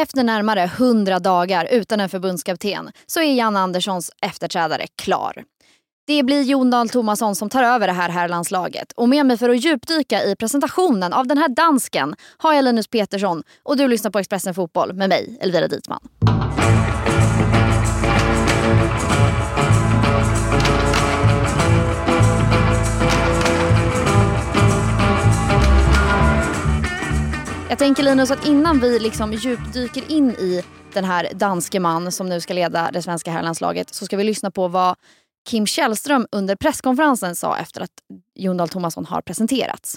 Efter närmare 100 dagar utan en förbundskapten så är Jan Anderssons efterträdare klar. Det blir Jon Dahl Tomasson som tar över det här herrlandslaget. Och med mig för att djupdyka i presentationen av den här dansken har jag Linus Petersson och du lyssnar på Expressen Fotboll med mig, Elvira Dietman. Jag tänker Linus att innan vi liksom djupdyker in i den här danske man som nu ska leda det svenska herrlandslaget så ska vi lyssna på vad Kim Källström under presskonferensen sa efter att Jon Dahl Tomasson har presenterats.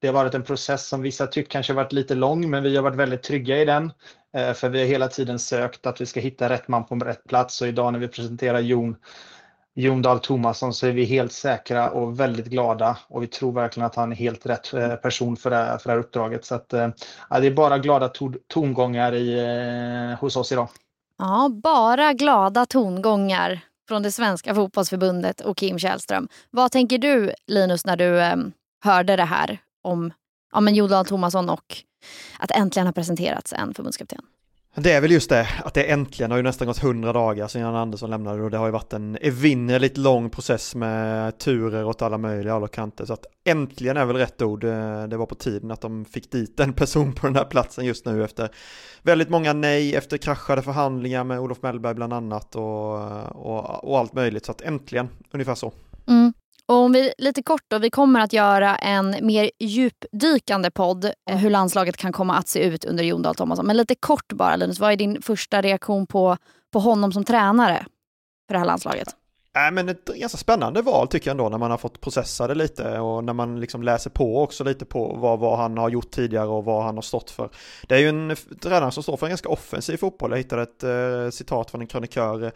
Det har varit en process som vissa tyckt kanske varit lite lång, men vi har varit väldigt trygga i den. Eh, för vi har hela tiden sökt att vi ska hitta rätt man på rätt plats och idag när vi presenterar Jon Jon Dahl Tomasson så är vi helt säkra och väldigt glada och vi tror verkligen att han är helt rätt eh, person för det här, för det här uppdraget. Så att, eh, ja, det är bara glada to tongångar i, eh, hos oss idag. Ja, bara glada tongångar från det svenska fotbollsförbundet och Kim Källström. Vad tänker du Linus när du eh, hörde det här om ja, men Tomasson och att äntligen har presenterats en förbundskapten? Det är väl just det, att det äntligen har ju nästan gått hundra dagar sedan Jan Andersson lämnade och det har ju varit en evinnerligt lång process med turer åt alla möjliga håll och kanter. Så att äntligen är väl rätt ord. Eh, det var på tiden att de fick dit en person på den här platsen just nu efter väldigt många nej, efter kraschade förhandlingar med Olof Mellberg bland annat och, och, och allt möjligt. Så att äntligen, ungefär så. Mm. Och om vi lite kort då, vi kommer att göra en mer djupdykande podd eh, hur landslaget kan komma att se ut under Jon Dahl Tomasson. Men lite kort bara Linus, vad är din första reaktion på, på honom som tränare för det här landslaget? Äh, men ett ganska spännande val tycker jag ändå när man har fått processa det lite och när man liksom läser på också lite på vad, vad han har gjort tidigare och vad han har stått för. Det är ju en tränare som står för en ganska offensiv fotboll. Jag hittade ett eh, citat från en krönikör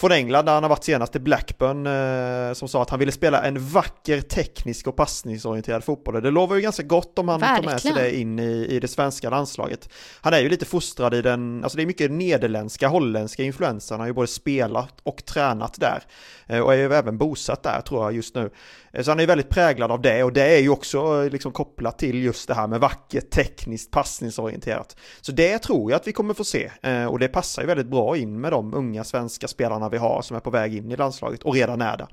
från England där han har varit senast i Blackburn eh, som sa att han ville spela en vacker teknisk och passningsorienterad fotboll. Det lovar ju ganska gott om han Verkligen. tar med sig det in i, i det svenska landslaget. Han är ju lite fostrad i den, alltså det är mycket nederländska, holländska influenser. Han har ju både spelat och tränat där eh, och är ju även bosatt där tror jag just nu. Eh, så han är väldigt präglad av det och det är ju också liksom kopplat till just det här med vackert, tekniskt, passningsorienterat. Så det tror jag att vi kommer få se och det passar ju väldigt bra in med de unga svenska spelarna vi har som är på väg in i landslaget och redan är där.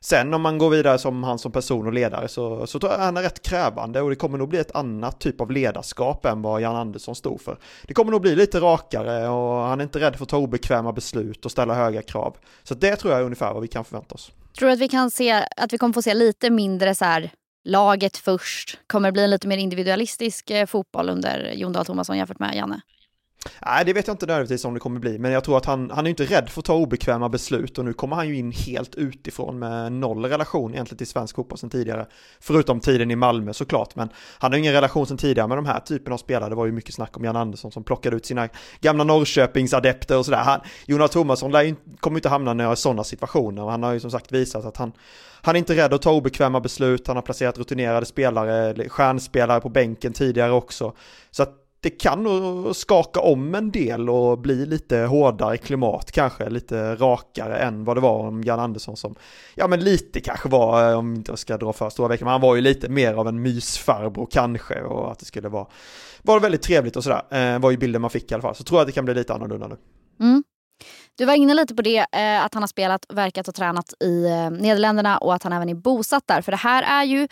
Sen om man går vidare som han som person och ledare så, så tror jag han är rätt krävande och det kommer nog bli ett annat typ av ledarskap än vad Jan Andersson stod för. Det kommer nog bli lite rakare och han är inte rädd för att ta obekväma beslut och ställa höga krav. Så det tror jag är ungefär vad vi kan förvänta oss. Tror du att vi kan se att vi kommer få se lite mindre så här laget först? Kommer det bli en lite mer individualistisk eh, fotboll under Jon Dahl Tomasson jämfört med Janne? Nej, det vet jag inte nödvändigtvis om det kommer bli, men jag tror att han, han är inte rädd för att ta obekväma beslut och nu kommer han ju in helt utifrån med noll relation egentligen till svensk fotboll sedan tidigare. Förutom tiden i Malmö såklart, men han har ingen relation sedan tidigare med de här typen av spelare. Det var ju mycket snack om Jan Andersson som plockade ut sina gamla Norrköpingsadepter och sådär. Han, Jonas Thomasson lär, kommer inte hamna i några sådana situationer och han har ju som sagt visat att han han är inte rädd att ta obekväma beslut, han har placerat rutinerade spelare, stjärnspelare på bänken tidigare också. Så att det kan nog skaka om en del och bli lite hårdare klimat kanske, lite rakare än vad det var om Jan Andersson som, ja men lite kanske var, eh, om inte jag ska dra för stora veckor, men han var ju lite mer av en mysfarbror kanske och att det skulle vara, var väldigt trevligt och sådär, eh, var ju bilden man fick i alla fall, så tror jag att det kan bli lite annorlunda nu. Mm. Du var inne lite på det, eh, att han har spelat, verkat och tränat i Nederländerna och att han även är bosatt där. För det här är ju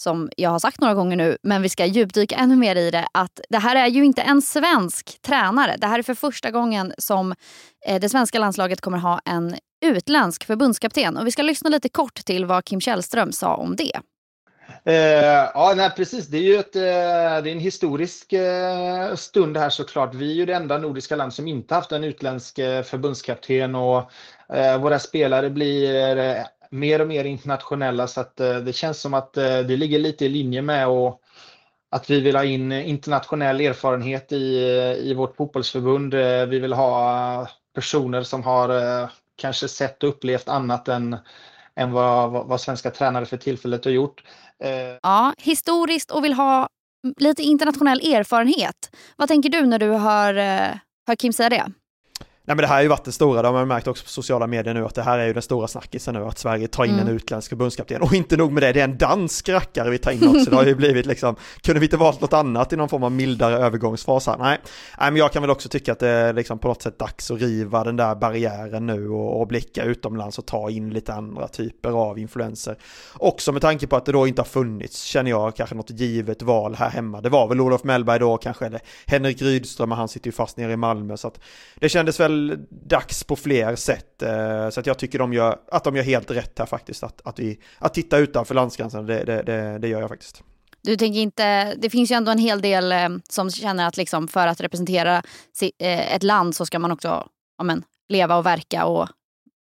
som jag har sagt några gånger nu, men vi ska djupdyka ännu mer i det, att det här är ju inte en svensk tränare. Det här är för första gången som eh, det svenska landslaget kommer ha en utländsk förbundskapten. Och vi ska lyssna lite kort till vad Kim Källström sa om det. Eh, ja, nej, precis. Det är ju ett, eh, det är en historisk eh, stund här såklart. Vi är ju det enda nordiska land som inte haft en utländsk eh, förbundskapten och eh, våra spelare blir eh, mer och mer internationella så att eh, det känns som att eh, det ligger lite i linje med och att vi vill ha in internationell erfarenhet i, eh, i vårt fotbollsförbund. Eh, vi vill ha personer som har eh, kanske sett och upplevt annat än, än vad, vad svenska tränare för tillfället har gjort. Ja, historiskt och vill ha lite internationell erfarenhet. Vad tänker du när du hör, hör Kim säga det? Nej men det här har ju varit det stora, det har man märkt också på sociala medier nu att det här är ju den stora snackisen nu att Sverige tar in mm. en utländsk förbundskapten och inte nog med det, det är en dansk rackare vi tar in också, det har ju blivit liksom, kunde vi inte valt något annat i någon form av mildare övergångsfas här? Nej, Nej men jag kan väl också tycka att det är liksom på något sätt dags att riva den där barriären nu och, och blicka utomlands och ta in lite andra typer av influenser. Också med tanke på att det då inte har funnits, känner jag, kanske något givet val här hemma. Det var väl Olof Mellberg då kanske, eller Henrik Rydström, men han sitter ju fast nere i Malmö, så att det kändes väl dags på fler sätt. Eh, så att jag tycker de gör, att de gör helt rätt här faktiskt. Att, att, vi, att titta utanför landsgränsen, det, det, det, det gör jag faktiskt. Du tänker inte, det finns ju ändå en hel del eh, som känner att liksom för att representera eh, ett land så ska man också amen, leva och verka och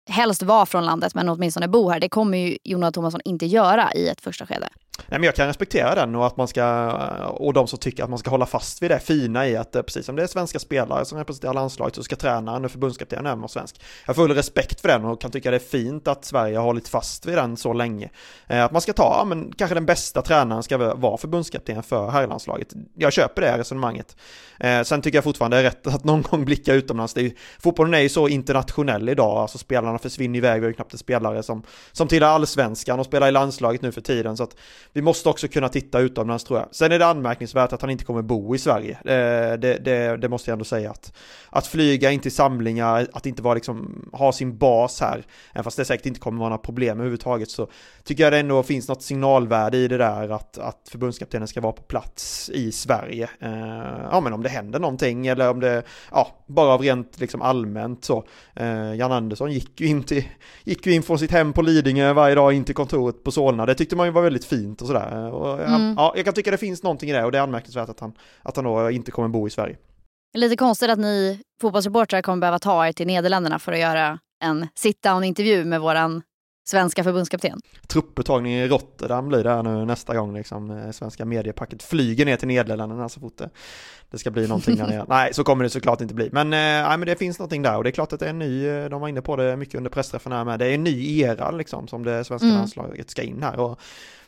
helst vara från landet men åtminstone bo här. Det kommer ju Jonas Thomasson inte göra i ett första skede. Nej, men jag kan respektera den och att man ska, och de som tycker att man ska hålla fast vid det fina i att eh, precis som det är svenska spelare som representerar landslaget så ska tränaren och förbundskaptenen även vara svensk. Jag har full respekt för den och kan tycka det är fint att Sverige har hållit fast vid den så länge. Eh, att man ska ta, men kanske den bästa tränaren ska vara förbundskapten för herrlandslaget. Jag köper det resonemanget. Eh, sen tycker jag fortfarande det är rätt att någon gång blicka utomlands. Det är, fotbollen är ju så internationell idag, alltså spelarna försvinner iväg, vi har ju knappt en spelare som, som tillhör allsvenskan och spelar i landslaget nu för tiden. Så att vi måste också kunna titta utomlands tror jag. Sen är det anmärkningsvärt att han inte kommer bo i Sverige. Eh, det, det, det, måste jag ändå säga att, att flyga in till samlingar, att inte vara liksom, ha sin bas här, även fast det säkert inte kommer vara några problem överhuvudtaget så tycker jag det ändå finns något signalvärde i det där att, att förbundskaptenen ska vara på plats i Sverige. Eh, ja men om det händer någonting eller om det, ja, bara av rent liksom allmänt så. Eh, Jan Andersson gick ju in till, gick ju in från sitt hem på Lidingö varje dag in till kontoret på Solna. Det tyckte man ju var väldigt fint och sådär. Och, mm. ja, jag kan tycka det finns någonting i det och det är anmärkningsvärt att han, att han då inte kommer bo i Sverige. Lite konstigt att ni fotbollsreportrar kommer behöva ta er till Nederländerna för att göra en sit-down-intervju med våran svenska förbundskapten. Trupputtagning i Rotterdam blir det här nu nästa gång liksom. Eh, svenska mediepacket flyger ner till Nederländerna så fort det, det ska bli någonting där nere. Nej, så kommer det såklart inte bli. Men, eh, nej, men det finns någonting där och det är klart att det är en ny, eh, de var inne på det mycket under pressträffen här med, det är en ny era liksom som det svenska mm. landslaget ska in här och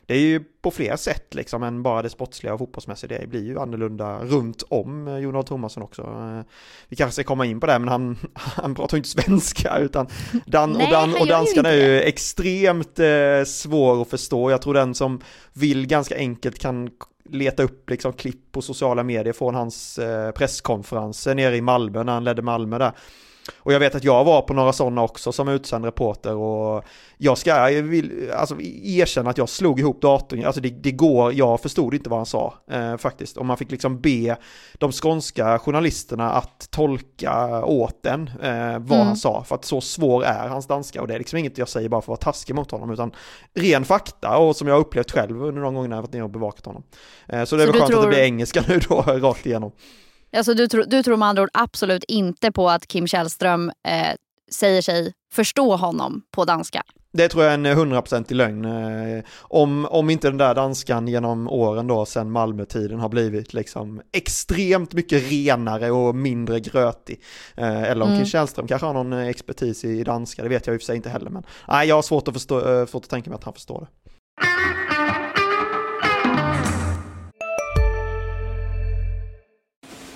det är ju på fler sätt liksom än bara det sportsliga och fotbollsmässiga. Det blir ju annorlunda runt om eh, Jon Thomasson också. Eh, vi kanske ska komma in på det, men han, han pratar ju inte svenska utan dan, Nej, och, dan, och danskan är ju extremt eh, svår att förstå. Jag tror den som vill ganska enkelt kan leta upp liksom klipp på sociala medier från hans eh, presskonferenser nere i Malmö när han ledde Malmö där. Och jag vet att jag var på några sådana också som utsänd reporter och jag ska jag vill, alltså, erkänna att jag slog ihop datorn, alltså det, det går, jag förstod inte vad han sa eh, faktiskt. Och man fick liksom be de skånska journalisterna att tolka åt den eh, vad mm. han sa, för att så svår är hans danska och det är liksom inget jag säger bara för att vara taskig mot honom, utan ren fakta och som jag upplevt själv under de gångerna jag varit nere och bevakat honom. Eh, så det är så väl skönt tror... att det blir engelska nu då, rakt igenom. Alltså du, tro, du tror med andra ord absolut inte på att Kim Källström eh, säger sig förstå honom på danska? Det tror jag är en hundraprocentig lögn. Eh, om, om inte den där danskan genom åren då sen Malmötiden har blivit liksom extremt mycket renare och mindre grötig. Eh, eller om mm. Kim Källström kanske har någon expertis i danska, det vet jag i och för sig inte heller. Men nej, jag har svårt att, förstå, eh, svårt att tänka mig att han förstår det.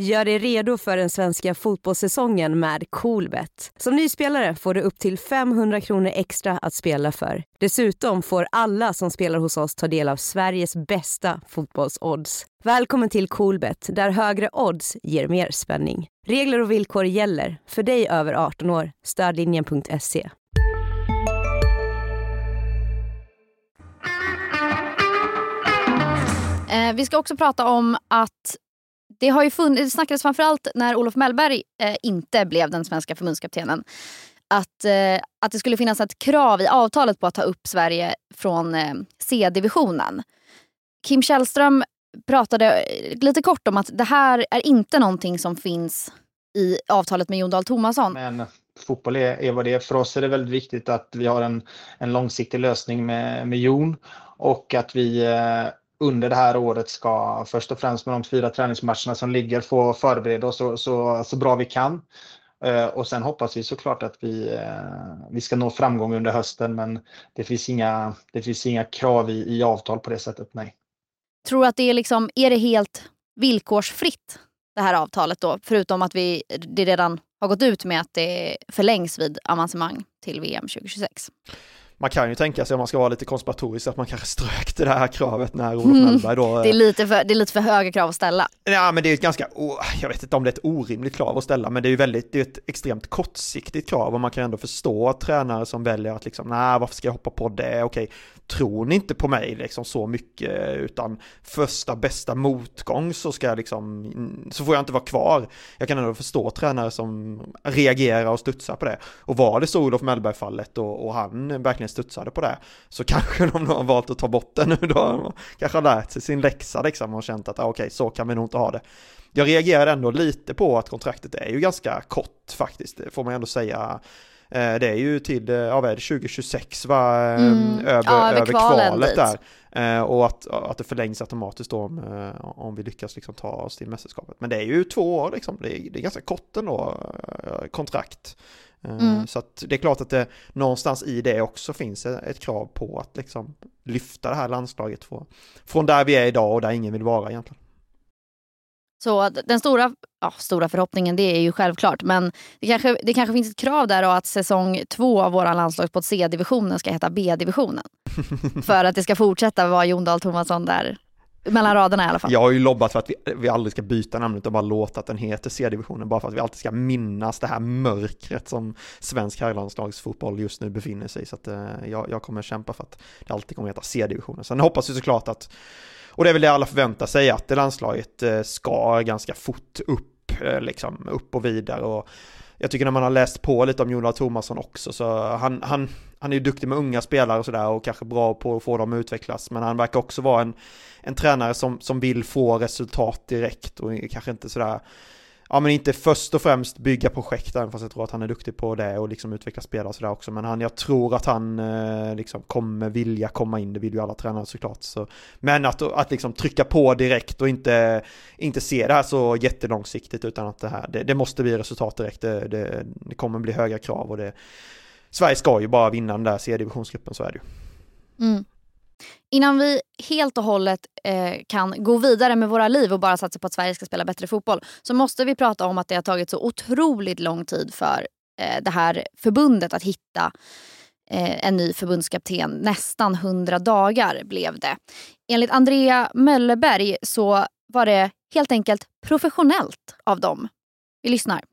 Gör dig redo för den svenska fotbollssäsongen med Coolbet. Som ny spelare får du upp till 500 kronor extra att spela för. Dessutom får alla som spelar hos oss ta del av Sveriges bästa fotbollsodds. Välkommen till Coolbet, där högre odds ger mer spänning. Regler och villkor gäller. För dig över 18 år. Stödlinjen.se. Eh, vi ska också prata om att det har ju funnits, det snackades framförallt när Olof Mellberg eh, inte blev den svenska förbundskaptenen. Att, eh, att det skulle finnas ett krav i avtalet på att ta upp Sverige från eh, C-divisionen. Kim Källström pratade eh, lite kort om att det här är inte någonting som finns i avtalet med Jon Dahl Tomasson. Men fotboll är, är vad det är. För oss är det väldigt viktigt att vi har en, en långsiktig lösning med, med Jon och att vi eh, under det här året ska först och främst med de fyra träningsmatcherna som ligger få förbereda oss så, så, så bra vi kan. Eh, och sen hoppas vi såklart att vi, eh, vi ska nå framgång under hösten men det finns inga, det finns inga krav i, i avtal på det sättet, nej. Tror att det är liksom, är det helt villkorsfritt det här avtalet då? Förutom att vi, det redan har gått ut med att det förlängs vid avancemang till VM 2026 man kan ju tänka sig om man ska vara lite konspiratorisk att man kanske strök det här kravet när Olof mm. Mellberg då... Det är, lite för, det är lite för höga krav att ställa. Ja men det är ett ganska, jag vet inte om det är ett orimligt krav att ställa men det är ju väldigt, det är ett extremt kortsiktigt krav och man kan ändå förstå att tränare som väljer att liksom, nej varför ska jag hoppa på det, okej, tror ni inte på mig liksom så mycket utan första bästa motgång så ska jag liksom, så får jag inte vara kvar. Jag kan ändå förstå tränare som reagerar och studsar på det. Och var det så Olof Mellberg-fallet och, och han verkligen studsade på det så kanske de har valt att ta bort det nu då. Kanske har lärt sig sin läxa liksom och känt att ah, okej, okay, så kan vi nog inte ha det. Jag reagerar ändå lite på att kontraktet är ju ganska kort faktiskt, det får man ändå säga. Eh, det är ju till, ja vad är det, 2026 va, mm. över, ja, över, över kvalet där. Eh, och att, att det förlängs automatiskt då om, eh, om vi lyckas liksom ta oss till mästerskapet. Men det är ju två år liksom, det är, det är ganska kort ändå, kontrakt. Mm. Så att det är klart att det någonstans i det också finns ett krav på att liksom lyfta det här landslaget från, från där vi är idag och där ingen vill vara egentligen. Så den stora, ja, stora förhoppningen det är ju självklart men det kanske, det kanske finns ett krav där då att säsong två av våra landslagspodd C-divisionen ska heta B-divisionen. för att det ska fortsätta vara Jon Dahl Tomasson där mellan raderna i alla fall. Jag har ju lobbat för att vi, vi aldrig ska byta namnet och bara låta att den heter C-divisionen, bara för att vi alltid ska minnas det här mörkret som svensk herrlandslagsfotboll just nu befinner sig i. Så att, eh, jag, jag kommer kämpa för att det alltid kommer heta C-divisionen. Sen hoppas vi såklart att och det är väl det alla förväntar sig, att landslaget eh, ska ganska fort upp, eh, liksom upp och vidare. Och jag tycker när man har läst på lite om Jonas Thomasson också, så han, han, han är ju duktig med unga spelare och sådär och kanske bra på att få dem att utvecklas, men han verkar också vara en, en tränare som, som vill få resultat direkt och kanske inte sådär ja men inte först och främst bygga projekt, även fast jag tror att han är duktig på det och liksom utveckla spelare och sådär också. Men han, jag tror att han eh, liksom kommer vilja komma in, det vill ju alla tränare såklart. Så. Men att, att liksom trycka på direkt och inte, inte se det här så jättelångsiktigt utan att det här, det, det måste bli resultat direkt. Det, det, det, kommer bli höga krav och det, Sverige ska ju bara vinna den där C-divisionsgruppen, så är det ju. Mm. Innan vi helt och hållet eh, kan gå vidare med våra liv och bara satsa på att Sverige ska spela bättre fotboll så måste vi prata om att det har tagit så otroligt lång tid för eh, det här förbundet att hitta eh, en ny förbundskapten. Nästan 100 dagar blev det. Enligt Andrea Möllerberg så var det helt enkelt professionellt av dem. Vi lyssnar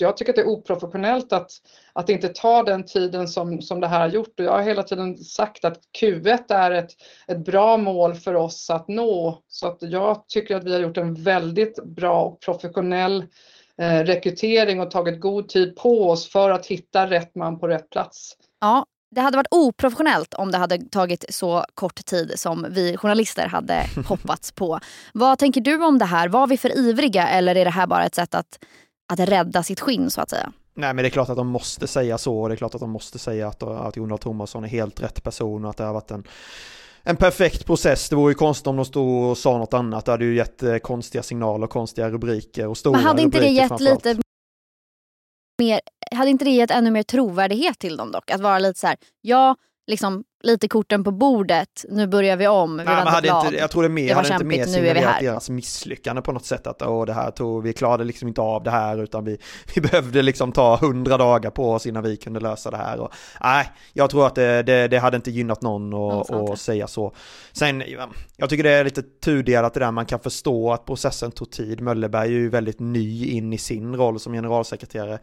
jag tycker att det är oprofessionellt att, att inte ta den tiden som, som det här har gjort. Och jag har hela tiden sagt att Q1 är ett, ett bra mål för oss att nå. Så att jag tycker att vi har gjort en väldigt bra och professionell eh, rekrytering och tagit god tid på oss för att hitta rätt man på rätt plats. Ja, det hade varit oprofessionellt om det hade tagit så kort tid som vi journalister hade hoppats på. Vad tänker du om det här? Var vi för ivriga eller är det här bara ett sätt att att rädda sitt skinn så att säga. Nej men det är klart att de måste säga så och det är klart att de måste säga att, att Jonas Thomasson är helt rätt person och att det har varit en en perfekt process. Det vore ju konstigt om de stod och sa något annat. Det hade ju gett eh, konstiga signaler, konstiga rubriker och stora Men hade inte det gett lite mer, hade inte det gett ännu mer trovärdighet till dem dock? Att vara lite så här, ja, liksom lite korten på bordet, nu börjar vi om, vi Nej, hade inte, Jag tror det mer, det hade inte mer signalerat deras misslyckande på något sätt, att åh, det här tog, vi klarade liksom inte av det här, utan vi, vi behövde liksom ta hundra dagar på oss innan vi kunde lösa det här. Och, nej, jag tror att det, det, det hade inte gynnat någon att ja, säga så. Sen, jag tycker det är lite tudelat det där, man kan förstå att processen tog tid. Möllerberg är ju väldigt ny in i sin roll som generalsekreterare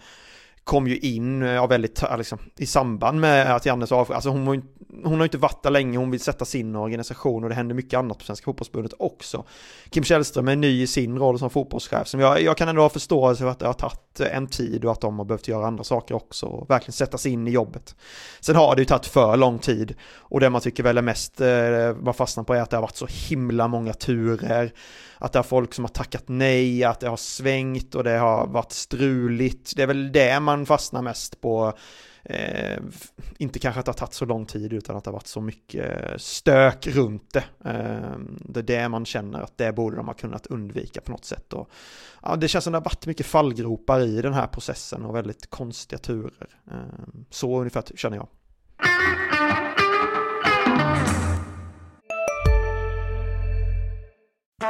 kom ju in eh, ja, väldigt, eh, liksom, i samband med att Jannes avsked, alltså hon, hon har inte varit där länge, hon vill sätta sin organisation och det händer mycket annat på Svenska Fotbollsförbundet också. Kim Källström är ny i sin roll som fotbollschef, som jag, jag kan ändå ha förståelse för att det har tagit eh, en tid och att de har behövt göra andra saker också och verkligen sätta sig in i jobbet. Sen har det ju tagit för lång tid och det man tycker väl är mest, eh, man fastnar på är att det har varit så himla många turer att det är folk som har tackat nej, att det har svängt och det har varit struligt. Det är väl det man fastnar mest på eh, inte kanske att det har tagit så lång tid utan att det har varit så mycket eh, stök runt det. Eh, det är det man känner att det borde de ha kunnat undvika på något sätt. Och, ja, det känns som det har varit mycket fallgropar i den här processen och väldigt konstiga turer. Eh, så ungefär känner jag.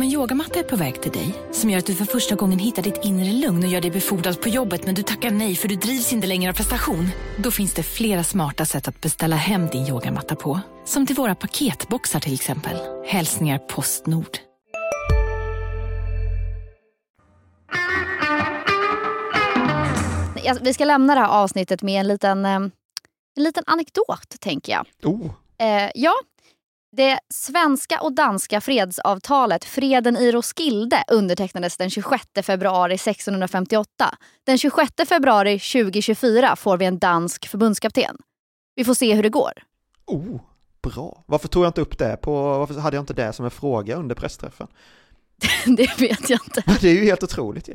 Om en yogamatta är på väg till dig, som gör att du för första gången hittar ditt inre lugn och gör dig befordrad på jobbet men du tackar nej för du drivs inte längre av prestation. Då finns det flera smarta sätt att beställa hem din yogamatta på. Som till våra paketboxar till exempel. Hälsningar Postnord. Vi ska lämna det här avsnittet med en liten, eh, en liten anekdot, tänker jag. Oh. Eh, ja, det svenska och danska fredsavtalet Freden i Roskilde undertecknades den 26 februari 1658. Den 26 februari 2024 får vi en dansk förbundskapten. Vi får se hur det går. Oh, bra. Varför tog jag inte upp det på, varför hade jag inte det som en fråga under pressträffen? det vet jag inte. Det är ju helt otroligt ju.